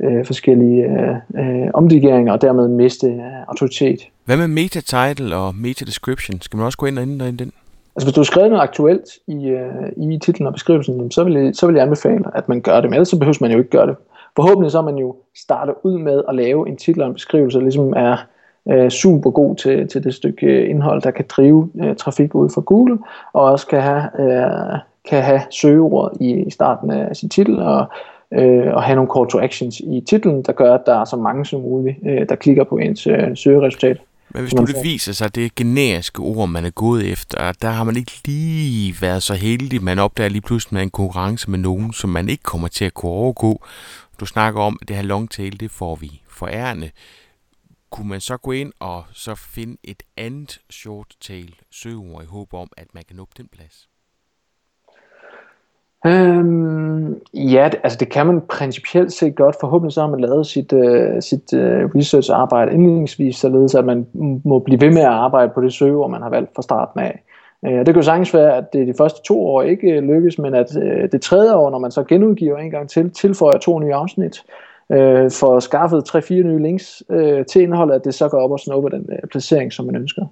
øh, forskellige øh, øh, omdigeringer, og dermed miste øh, autoritet. Hvad med meta-title og meta-description? Skal man også gå ind og ændre den? Altså hvis du har skrevet noget aktuelt i, øh, i titlen og beskrivelsen, så vil, jeg, så vil jeg anbefale, at man gør det. Men ellers så behøver man jo ikke gøre det. Forhåbentlig så er man jo starter ud med at lave en titel og en beskrivelse, der ligesom er øh, super god til, til det stykke øh, indhold, der kan drive øh, trafik ud fra Google, og også kan have, øh, kan have søgeord i, i starten af sin titel, og, øh, og have nogle call to actions i titlen, der gør, at der er så mange som muligt, øh, der klikker på ens øh, søgeresultat. Men hvis nu det viser sig, at det er generiske ord, man er gået efter, der har man ikke lige været så heldig. Man opdager lige pludselig, med en konkurrence med nogen, som man ikke kommer til at kunne overgå. Du snakker om, at det her long tail, det får vi forærende. Kunne man så gå ind og så finde et andet short tail søgeord i håb om, at man kan nå den plads? Øhm, ja, det, altså det kan man principielt set godt. Forhåbentlig så har man lavet sit, øh, sit øh, research-arbejde indledningsvis, således at man må blive ved med at arbejde på det søgeord, man har valgt fra starten af. Øh, det kan jo sagtens være, at det de første to år ikke øh, lykkes, men at øh, det tredje år, når man så genudgiver en gang til, tilføjer to nye afsnit, øh, får skaffet tre-fire nye links øh, til indholdet, at det så går op og snupper den øh, placering, som man ønsker.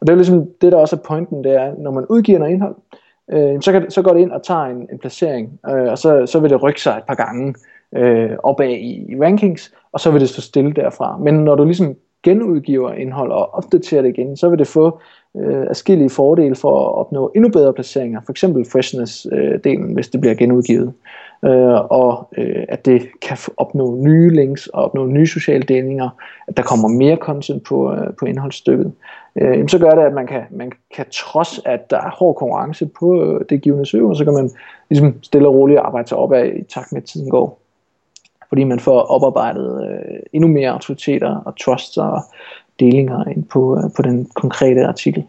Og det er jo ligesom det, der også er pointen, det er, når man udgiver noget indhold, øh, øh, så, kan, så går det ind og tager en, en placering, øh, og så, så vil det rykke sig et par gange øh, opad i, i rankings, og så vil det stå stille derfra. Men når du ligesom genudgiver indhold og opdaterer det igen, så vil det få øh, afskillige fordele for at opnå endnu bedre placeringer, for eksempel freshness-delen, øh, hvis det bliver genudgivet, øh, og øh, at det kan opnå nye links og opnå nye sociale delinger, at der kommer mere content på, øh, på indholdsstykket øh, så gør det, at man kan, man kan trods, at der er hård konkurrence på øh, det givende søger, så kan man ligesom stille og roligt arbejde sig opad i takt med, at tiden går. Fordi man får oparbejdet øh, endnu mere autoriteter og trusts og delinger ind på, øh, på den konkrete artikel.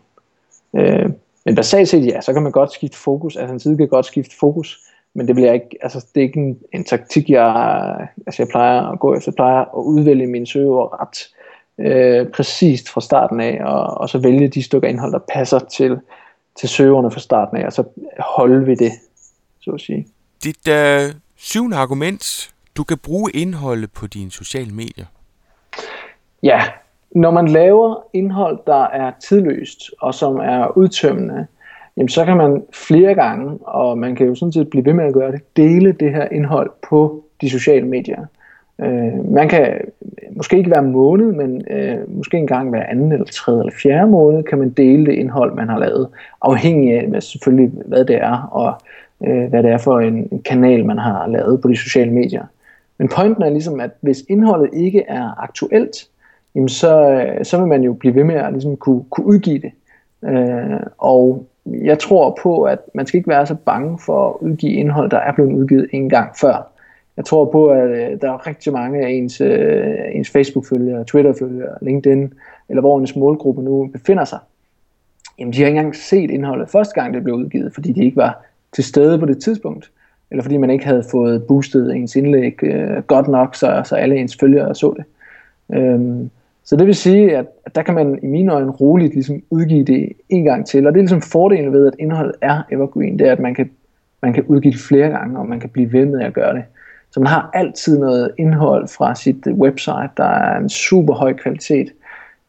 Øh, men basalt set, ja, så kan man godt skifte fokus. Altså en side kan godt skifte fokus, men det bliver ikke, altså det er ikke en, en taktik, jeg, altså jeg plejer at gå efter. Jeg plejer at udvælge mine søger ret øh, præcist fra starten af, og, og så vælge de stykker indhold, der passer til, til søgerne fra starten af, og så holde vi det, så at sige. Dit øh, syvende argument, du kan bruge indholdet på dine sociale medier. Ja, når man laver indhold, der er tidløst, og som er udtømmende, jamen så kan man flere gange, og man kan jo sådan set blive ved med at gøre det, dele det her indhold på de sociale medier. Øh, man kan måske ikke hver måned, men øh, måske en gang hver anden eller tredje eller fjerde måned, kan man dele det indhold, man har lavet, afhængig af hvad, selvfølgelig, hvad det er, og øh, hvad det er for en, en kanal, man har lavet på de sociale medier. Men pointen er ligesom, at hvis indholdet ikke er aktuelt, jamen så, øh, så vil man jo blive ved med at ligesom kunne, kunne udgive det. Øh, og jeg tror på, at man skal ikke være så bange for at udgive indhold, der er blevet udgivet en gang før jeg tror på, at øh, der er rigtig mange af ens, øh, ens Facebook-følgere, Twitter-følgere, LinkedIn, eller hvor ens målgruppe nu befinder sig. Jamen, de har ikke engang set indholdet første gang, det blev udgivet, fordi de ikke var til stede på det tidspunkt, eller fordi man ikke havde fået boostet ens indlæg øh, godt nok, så, så alle ens følgere så det. Øhm, så det vil sige, at, at der kan man i mine øjne roligt ligesom udgive det en gang til, og det er ligesom fordelen ved, at indholdet er evergreen, det er, at man kan, man kan udgive det flere gange, og man kan blive ved med at gøre det. Så man har altid noget indhold fra sit øh, website, der er en super høj kvalitet,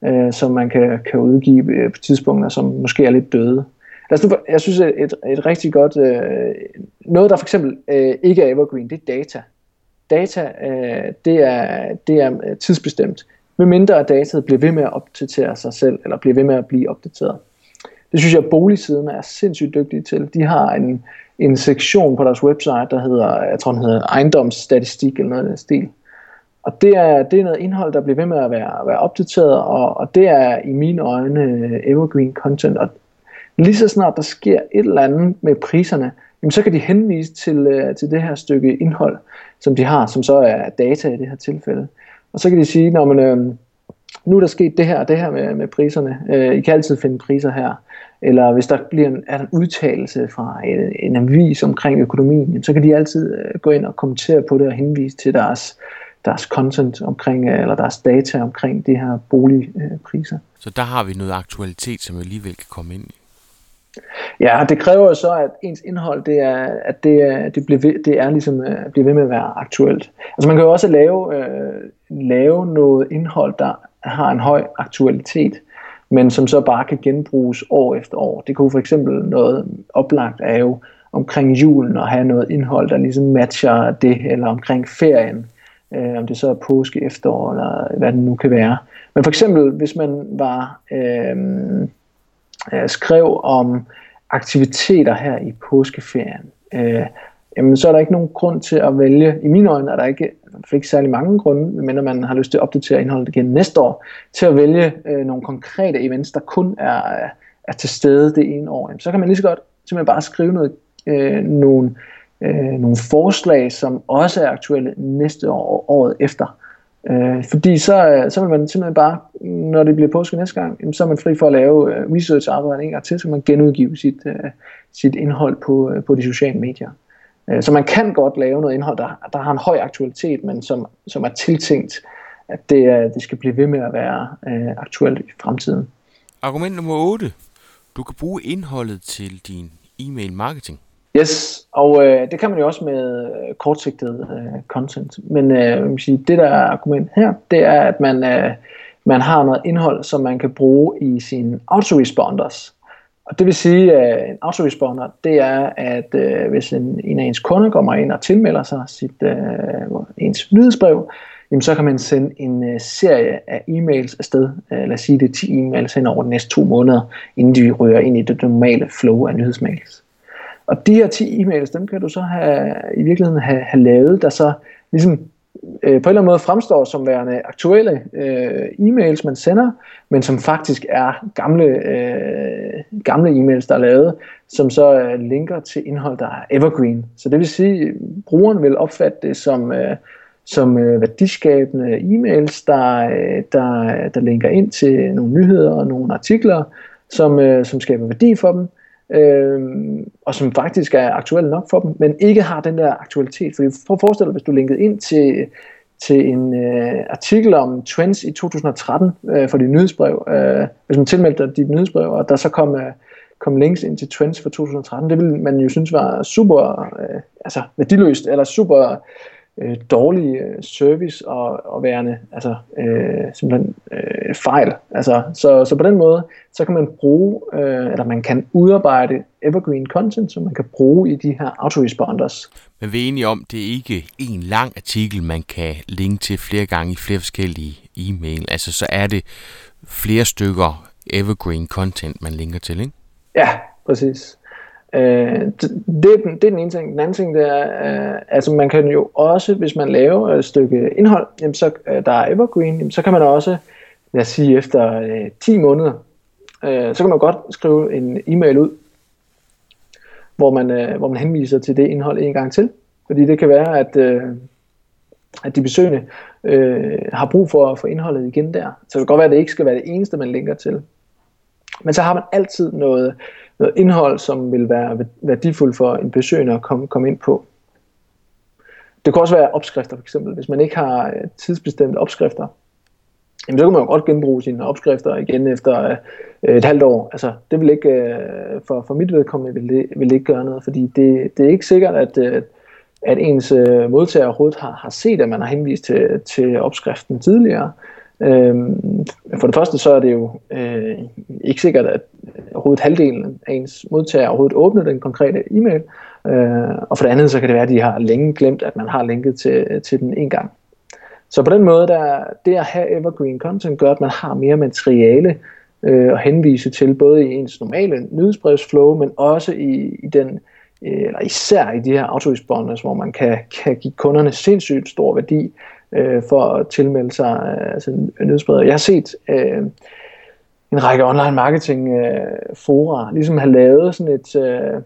øh, som man kan, kan udgive øh, på tidspunkter, som måske er lidt døde. Altså, jeg synes, et, et, et rigtig godt, øh, noget der for eksempel øh, ikke er evergreen, det er data. Data, øh, det, er, det er øh, tidsbestemt. Med mindre at dataet bliver ved med at opdatere sig selv, eller bliver ved med at blive opdateret. Det synes jeg, at boligsiden er sindssygt dygtige til. De har en, en sektion på deres website, der hedder, jeg tror den hedder ejendomsstatistik eller noget af den stil. Og det er, det er noget indhold, der bliver ved med at være, være opdateret, og, og det er i mine øjne øh, evergreen content. Og lige så snart der sker et eller andet med priserne, jamen så kan de henvise til, øh, til det her stykke indhold, som de har, som så er data i det her tilfælde. Og så kan de sige, når man, øh, nu er der sket det her og det her med, med priserne. Øh, I kan altid finde priser her eller hvis der bliver en, er en udtalelse fra en, en avis omkring økonomien, så kan de altid øh, gå ind og kommentere på det og henvise til deres, deres content omkring, øh, eller deres data omkring de her boligpriser. Så der har vi noget aktualitet, som vi alligevel kan komme ind i. Ja, det kræver jo så, at ens indhold, det er, at det det bliver ved, det er ligesom, uh, bliver ved med at være aktuelt. Altså man kan jo også lave, øh, lave noget indhold, der har en høj aktualitet men som så bare kan genbruges år efter år. Det kunne for eksempel noget oplagt er jo omkring julen at have noget indhold, der ligesom matcher det, eller omkring ferien, øh, om det så er påske, efterår, eller hvad det nu kan være. Men for eksempel, hvis man var øh, øh, skrev om aktiviteter her i påskeferien, øh, jamen så er der ikke nogen grund til at vælge, i mine øjne er der ikke, ikke særlig mange grunde, men man har lyst til at opdatere indholdet igen næste år, til at vælge øh, nogle konkrete events, der kun er, er til stede det ene år. Jamen, så kan man lige så godt simpelthen bare skrive noget, øh, nogle, øh, nogle forslag, som også er aktuelle næste år og året efter. Øh, fordi så, øh, så vil man simpelthen bare, når det bliver påske næste gang, jamen, så er man fri for at lave øh, research-arbejde en gang til, så man genudgive sit, øh, sit indhold på, øh, på de sociale medier. Øh, så man kan godt lave noget indhold, der, der har en høj aktualitet, men som, som er tiltænkt, at det, øh, det skal blive ved med at være øh, aktuelt i fremtiden. Argument nummer 8. Du kan bruge indholdet til din e-mail marketing. Yes, og øh, det kan man jo også med øh, kortsigtet øh, content. Men øh, man sige, det der er argument her, det er, at man, øh, man har noget indhold, som man kan bruge i sine autoresponders. Og det vil sige, at en autoresponder, det er, at øh, hvis en, en af ens kunder kommer ind og tilmelder sig sit, øh, ens nyhedsbrev, jamen så kan man sende en øh, serie af e-mails afsted. Øh, lad os sige, det er 10 e-mails hen over de næste to måneder, inden de rører ind i det normale flow af nyhedsmails. Og de her 10 e-mails, dem kan du så have, i virkeligheden have, have lavet, der så ligesom øh, på en eller anden måde fremstår som værende aktuelle øh, e-mails, man sender, men som faktisk er gamle, øh, gamle e-mails, der er lavet, som så øh, linker til indhold, der er evergreen. Så det vil sige, at brugeren vil opfatte det som, øh, som øh, værdiskabende e-mails, der, øh, der, der linker ind til nogle nyheder og nogle artikler, som, øh, som skaber værdi for dem, øh, og som faktisk er aktuelle nok for dem, men ikke har den der aktualitet. Fordi prøv at forestille dig, hvis du linkede ind til, til en øh, artikel om trends i 2013 øh, for dit nyhedsbrev, øh, hvis man tilmeldte dit nyhedsbrev, og der så kom, øh, kom links ind til trends for 2013, det ville man jo synes var super øh, altså værdiløst, eller super øh, dårlig øh, service og, og værende altså, øh, simpelthen øh, fejl. Altså, så, så på den måde, så kan man bruge, øh, eller man kan udarbejde evergreen content, som man kan bruge i de her autoresponders. Men vi er enige om, det er ikke en lang artikel, man kan linke til flere gange i flere forskellige e-mail. Altså, så er det flere stykker evergreen content, man linker til, ikke? Ja, præcis. Øh, det, det, er den, det er den ene ting. Den anden ting, det er, øh, altså man kan jo også, hvis man laver et stykke indhold, jamen så, øh, der er evergreen, jamen så kan man også, lad os sige, efter øh, 10 måneder, øh, så kan man godt skrive en e-mail ud, hvor man, øh, hvor man henviser til det indhold en gang til. Fordi det kan være, at, øh, at de besøgende øh, har brug for at få indholdet igen der. Så det kan godt være, at det ikke skal være det eneste, man linker til. Men så har man altid noget, noget indhold, som vil være værdifuldt for en besøgende at komme, komme ind på. Det kunne også være opskrifter for eksempel. Hvis man ikke har øh, tidsbestemte opskrifter, jamen, så kan man jo godt genbruge sine opskrifter igen efter øh, et halvt år. Altså, det vil ikke, øh, for, for mit vedkommende vil det, vil det ikke gøre noget, fordi det, det er ikke sikkert, at, øh, at ens øh, modtager overhovedet har, har set, at man har henvist til, til opskriften tidligere. Øhm, for det første så er det jo øh, ikke sikkert, at overhovedet halvdelen af ens modtager overhovedet åbner den konkrete e-mail. Øh, og for det andet så kan det være, at de har længe glemt, at man har linket til, til den en gang. Så på den måde, der, det at have evergreen content gør, at man har mere materiale øh, at henvise til, både i ens normale nyhedsbrevsflow, men også i, i den, øh, eller især i de her autoresponders, hvor man kan, kan give kunderne sindssygt stor værdi øh, for at tilmelde sig øh, altså nyhedsbrevet. Jeg har set øh, en række online marketing øh, fora ligesom har lavet sådan et øh,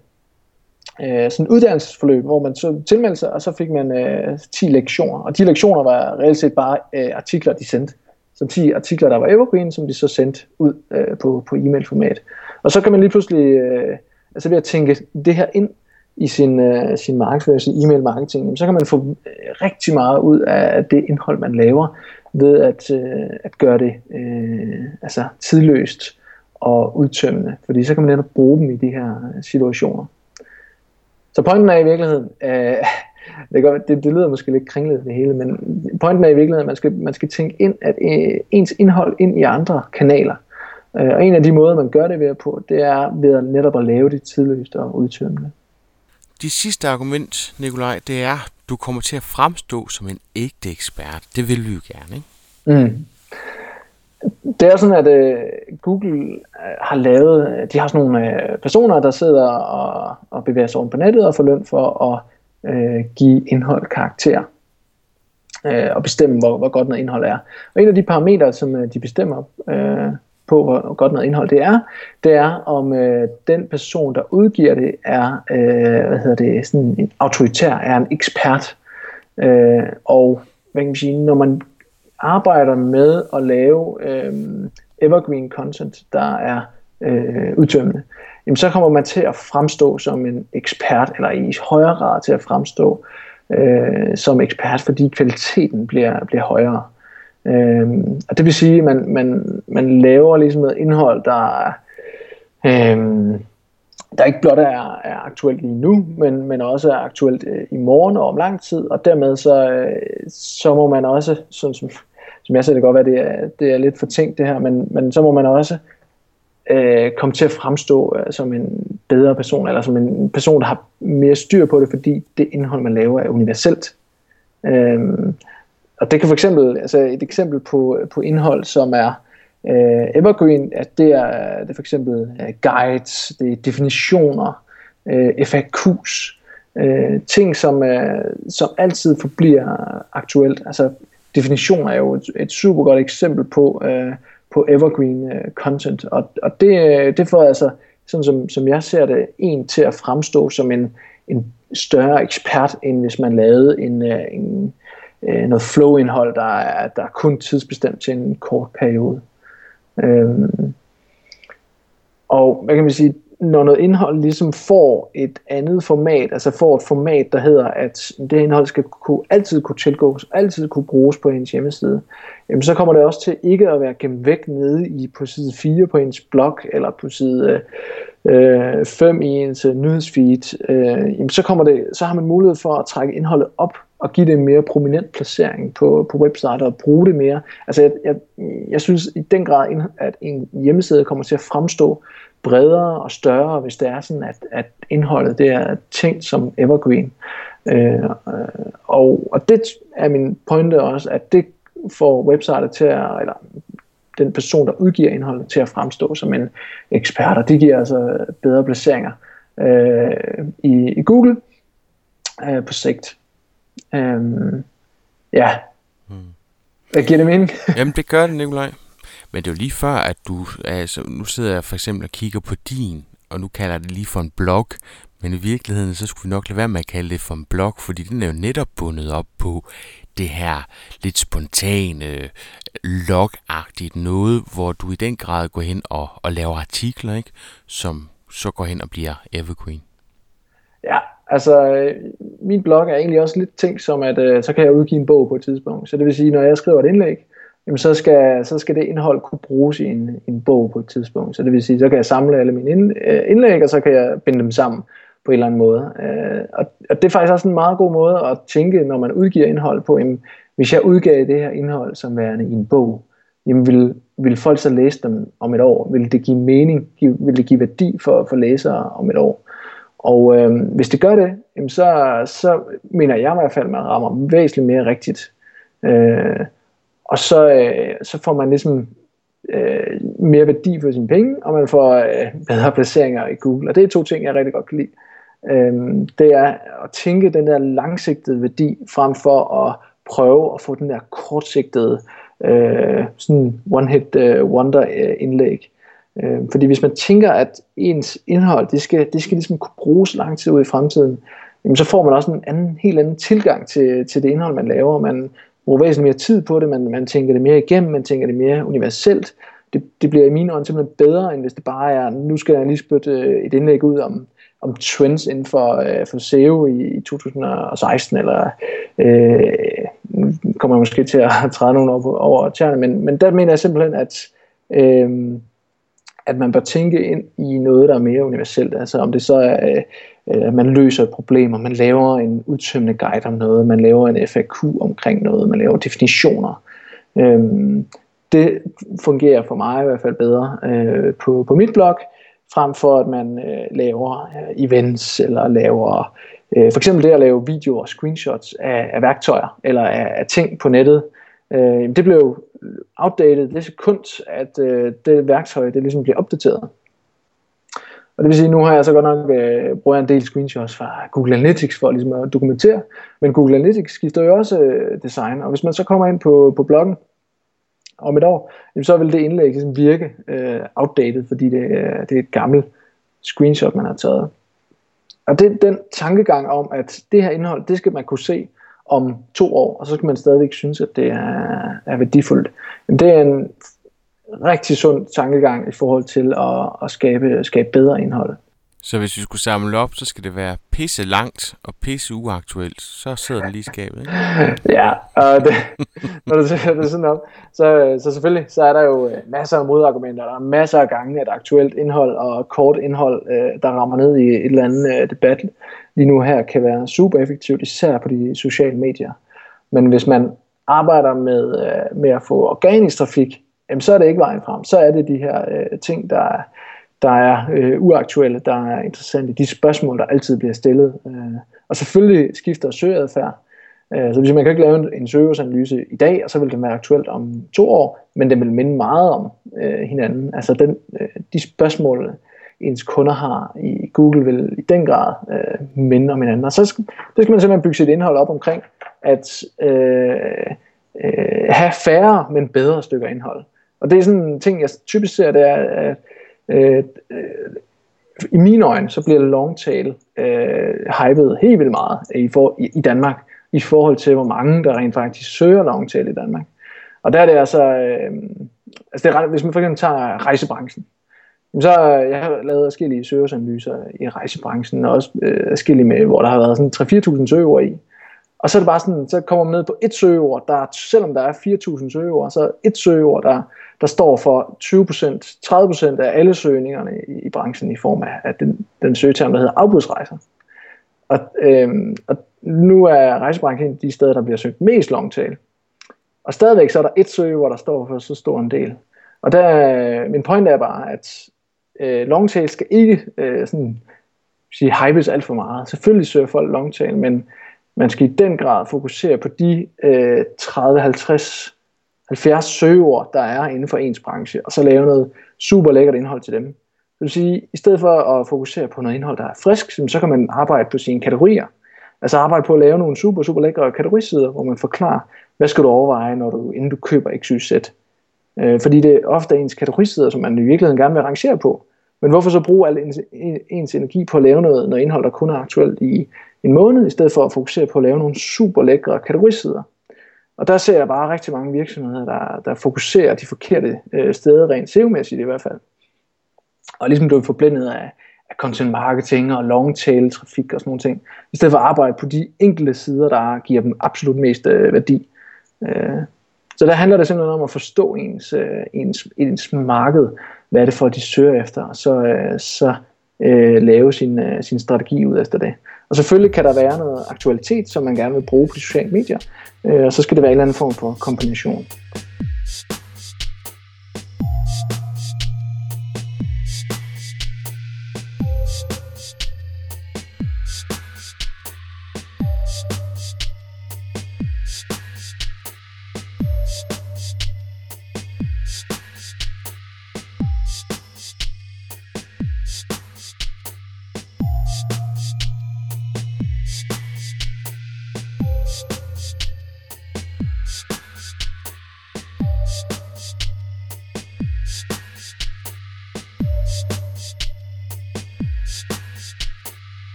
øh, sådan et uddannelsesforløb, hvor man så tilmeldte sig, og så fik man øh, 10 lektioner. Og de lektioner var reelt set bare øh, artikler, de sendte. Så 10 artikler, der var evergreen, som de så sendte ud øh, på, på e-mail-format. Og så kan man lige pludselig, øh, altså ved at tænke det her ind i sin, øh, sin markedsføring, sin e-mail marketing, så kan man få øh, rigtig meget ud af det indhold, man laver, ved at, øh, at gøre det øh, altså tidløst og udtømmende, fordi så kan man netop bruge dem i de her situationer. Så pointen er i virkeligheden, øh, det, gør, det, det lyder måske lidt kringlet det hele, men pointen er i virkeligheden, at man skal, man skal tænke ind, at øh, ens indhold ind i andre kanaler. Øh, og en af de måder, man gør det ved på, det er ved at netop at lave det tidløst og udtømmende. Det sidste argument, Nikolaj, det er, at du kommer til at fremstå som en ægte ekspert. Det vil vi jo gerne, ikke? Mm. Det er sådan, at øh, Google øh, har lavet, øh, de har sådan nogle øh, personer, der sidder og, og bevæger sig rundt på nettet og får løn for at øh, give indhold karakter øh, og bestemme, hvor, hvor godt noget indhold er. Og en af de parametre, som øh, de bestemmer øh, på, hvor godt noget indhold det er, det er, om øh, den person, der udgiver det, er øh, hvad hedder det, sådan en autoritær, er en ekspert. Øh, og hvad kan man sige, når man arbejder med at lave øh, evergreen content, der er øh, udtømmende, jamen så kommer man til at fremstå som en ekspert, eller i højere grad til at fremstå øh, som ekspert, fordi kvaliteten bliver, bliver højere. Øh, og det vil sige, at man, man, man laver ligesom noget indhold, der, øhm, der ikke blot er, er aktuelt lige nu, men, men også er aktuelt øh, i morgen og om lang tid, og dermed så, øh, så må man også, sådan som, som jeg ser det godt være, det er, det er lidt for tænkt det her, men, men så må man også øh, komme til at fremstå øh, som en bedre person, eller som en person, der har mere styr på det, fordi det indhold, man laver, er universelt. Øhm, og det kan for eksempel, altså et eksempel på, på indhold, som er øh, evergreen, at det er, det er for eksempel øh, guides, det er definitioner, øh, FAQs, øh, ting, som, øh, som altid forbliver aktuelt. Altså definitioner er jo et, et super godt eksempel på, øh, på evergreen øh, content. Og, og det, øh, det får altså, sådan som, som jeg ser det, en til at fremstå som en, en større ekspert, end hvis man lavede en, øh, en, øh, noget flow-indhold, der er, der er kun tidsbestemt til en kort periode. Um, og hvad kan man sige, når noget indhold ligesom får et andet format, altså får et format, der hedder, at det indhold skal kunne, altid kunne tilgås, altid kunne bruges på ens hjemmeside, jamen så kommer det også til ikke at være gemt væk nede i på side 4 på ens blog, eller på side øh, 5 i ens nyhedsfeed, øh, jamen så, kommer det, så har man mulighed for at trække indholdet op og give det en mere prominent placering på, på websider og bruge det mere. Altså jeg, jeg, jeg synes i den grad, at en hjemmeside kommer til at fremstå bredere og større, hvis det er sådan, at, at indholdet det er tænkt som evergreen. Øh, og, og det er min pointe også, at det får websider til at, eller den person, der udgiver indholdet, til at fremstå som en ekspert, og det giver altså bedre placeringer øh, i, i Google øh, på sigt. Øh, ja. Hmm. Hvad giver det mening? Jamen det gør det, Nikolaj. Men det er jo lige før, at du, altså nu sidder jeg for eksempel og kigger på din, og nu kalder jeg det lige for en blog, men i virkeligheden, så skulle vi nok lade være med at kalde det for en blog, fordi den er jo netop bundet op på det her lidt spontane, logagtigt noget, hvor du i den grad går hen og, og laver artikler, ikke? som så går hen og bliver evergreen. Ja, altså øh, min blog er egentlig også lidt ting som, at øh, så kan jeg udgive en bog på et tidspunkt. Så det vil sige, når jeg skriver et indlæg, jamen så skal, så skal det indhold kunne bruges i en, en bog på et tidspunkt. Så det vil sige, så kan jeg samle alle mine øh, indlæg, og så kan jeg binde dem sammen på en eller anden måde. Øh, og, og det er faktisk også en meget god måde at tænke, når man udgiver indhold på, jamen, hvis jeg udgav det her indhold som værende i en bog, jamen vil, vil folk så læse dem om et år? Vil det give mening? Vil det give værdi for, for læsere om et år? Og øh, hvis det gør det, jamen så, så mener jeg i hvert fald, at man rammer væsentligt mere rigtigt. Øh, og så, øh, så får man ligesom øh, mere værdi for sine penge, og man får øh, bedre placeringer i Google. Og det er to ting, jeg rigtig godt kan lide. Øh, det er at tænke den der langsigtede værdi, frem for at prøve at få den der kortsigtede øh, sådan one-hit uh, wonder øh, indlæg. Øh, fordi hvis man tænker, at ens indhold, det skal, det skal ligesom kunne bruges lang tid ud i fremtiden, jamen så får man også en anden, helt anden tilgang til, til det indhold, man laver. Man, bruger væsentligt mere tid på det, man, man tænker det mere igennem, man tænker det mere universelt. Det, det bliver i mine øjne simpelthen bedre, end hvis det bare er, nu skal jeg lige spytte øh, et indlæg ud om, om trends inden for, øh, for SEO i, i 2016, eller øh, kommer jeg måske til at træde nogen over, over tæerne, men, men der mener jeg simpelthen, at øh, at man bør tænke ind i noget, der er mere universelt. Altså om det så er, at man løser et problem, og man laver en udtømmende guide om noget, man laver en FAQ omkring noget, man laver definitioner. Øhm, det fungerer for mig i hvert fald bedre øh, på, på mit blog, frem for at man øh, laver øh, events, eller laver øh, for eksempel det at lave videoer og screenshots af, af værktøjer, eller af, af ting på nettet. Øh, det blev outdated det sekund, at øh, det værktøj det ligesom bliver opdateret. Og det vil sige, nu har jeg så godt nok øh, brugt en del screenshots fra Google Analytics for ligesom at dokumentere, men Google Analytics skifter jo også øh, design, og hvis man så kommer ind på, på bloggen om et år, jamen, så vil det indlæg ligesom virke øh, outdated, fordi det, øh, det er et gammelt screenshot, man har taget. Og det den tankegang om, at det her indhold, det skal man kunne se om to år, og så skal man stadigvæk synes, at det er, er værdifuldt. Men det er en rigtig sund tankegang i forhold til at, at skabe, skabe bedre indhold. Så hvis vi skulle samle op, så skal det være pisse langt og pisse uaktuelt. Så sidder det lige i skabet, ikke? ja, og det, når du ser det sådan op, så, så selvfølgelig så er der jo øh, masser af modargumenter. Der er masser af gange, at aktuelt indhold og kort indhold, øh, der rammer ned i et eller andet øh, debat lige nu her, kan være super effektivt, især på de sociale medier. Men hvis man arbejder med, øh, med at få organisk trafik, jamen, så er det ikke vejen frem. Så er det de her øh, ting, der, der er øh, uaktuelle, der er interessante. De spørgsmål, der altid bliver stillet. Øh, og selvfølgelig skifter søgeadfærd. Øh, så hvis man kan ikke lave en, en søgeanalyse i dag, og så vil den være aktuelt om to år, men den vil minde meget om øh, hinanden. Altså den, øh, de spørgsmål, ens kunder har i Google, vil i den grad øh, minde om hinanden. Og så skal, det skal man simpelthen bygge sit indhold op omkring, at øh, øh, have færre, men bedre stykker indhold. Og det er sådan en ting, jeg typisk ser, det er, at øh, øh, i mine øjne, så bliver longtail øh, hypet helt vildt meget i, for, i, i Danmark, i forhold til, hvor mange der rent faktisk søger longtail i Danmark. Og der er det altså, øh, altså det er, hvis man for eksempel tager rejsebranchen, så øh, jeg har lavet forskellige søgeanalyser i rejsebranchen, og også øh, forskellige med, hvor der har været sådan 3-4.000 søgeord i. Og så er det bare sådan, så kommer man ned på et søgeord, der, selvom der er 4.000 søgeord, så er et søgeord, der, der står for 20%, 30% af alle søgningerne i, i branchen i form af, af den, den søgeterm, der hedder afbudsrejser. Og, øh, og nu er rejsebranchen de steder, der bliver søgt mest longtail. Og stadigvæk så er der et søgeord, der står for så stor en del. Og der, øh, min point er bare, at øh, longtail skal ikke øh, sådan, sige, hypes alt for meget. Selvfølgelig søger folk longtail, men man skal i den grad fokusere på de øh, 30, 50, 70 søgeord, der er inden for ens branche, og så lave noget super lækkert indhold til dem. Det vil sige, i stedet for at fokusere på noget indhold, der er frisk, så kan man arbejde på sine kategorier. Altså arbejde på at lave nogle super, super lækre kategorisider, hvor man forklarer, hvad skal du overveje, når du, inden du køber XYZ. Øh, fordi det er ofte ens kategorisider, som man i virkeligheden gerne vil rangere på. Men hvorfor så bruge al ens, ens energi på at lave noget, noget indhold, der kun er aktuelt i en måned, i stedet for at fokusere på at lave nogle super lækre kategorisider. Og der ser jeg bare rigtig mange virksomheder, der, der fokuserer de forkerte øh, steder, rent SEO-mæssigt i hvert fald. Og ligesom du er forblændet af, af content marketing og long tail trafik og sådan nogle ting, i stedet for at arbejde på de enkelte sider, der giver dem absolut mest øh, værdi. Øh, så der handler det simpelthen om at forstå ens, øh, ens, ens marked, hvad er det for, de søger efter, og så, øh, så øh, lave sin, øh, sin strategi ud efter det. Og selvfølgelig kan der være noget aktualitet, som man gerne vil bruge på de sociale medier, øh, og så skal det være en eller anden form for kombination.